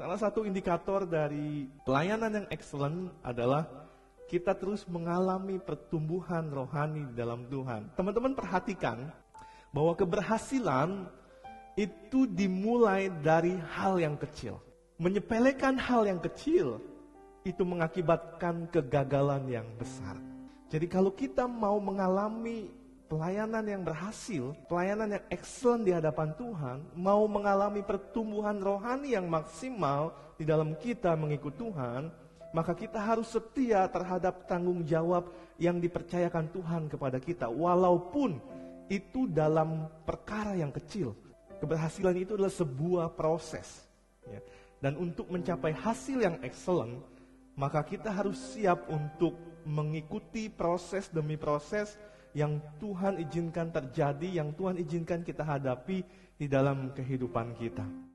Salah satu indikator dari pelayanan yang excellent adalah kita terus mengalami pertumbuhan rohani di dalam Tuhan. Teman-teman perhatikan bahwa keberhasilan itu dimulai dari hal yang kecil. Menyepelekan hal yang kecil itu mengakibatkan kegagalan yang besar. Jadi kalau kita mau mengalami pelayanan yang berhasil, pelayanan yang excellent di hadapan Tuhan, mau mengalami pertumbuhan rohani yang maksimal di dalam kita mengikut Tuhan, maka kita harus setia terhadap tanggung jawab yang dipercayakan Tuhan kepada kita, walaupun itu dalam perkara yang kecil. Keberhasilan itu adalah sebuah proses. Ya. Dan untuk mencapai hasil yang excellent, maka kita harus siap untuk mengikuti proses demi proses yang Tuhan izinkan terjadi, yang Tuhan izinkan kita hadapi di dalam kehidupan kita.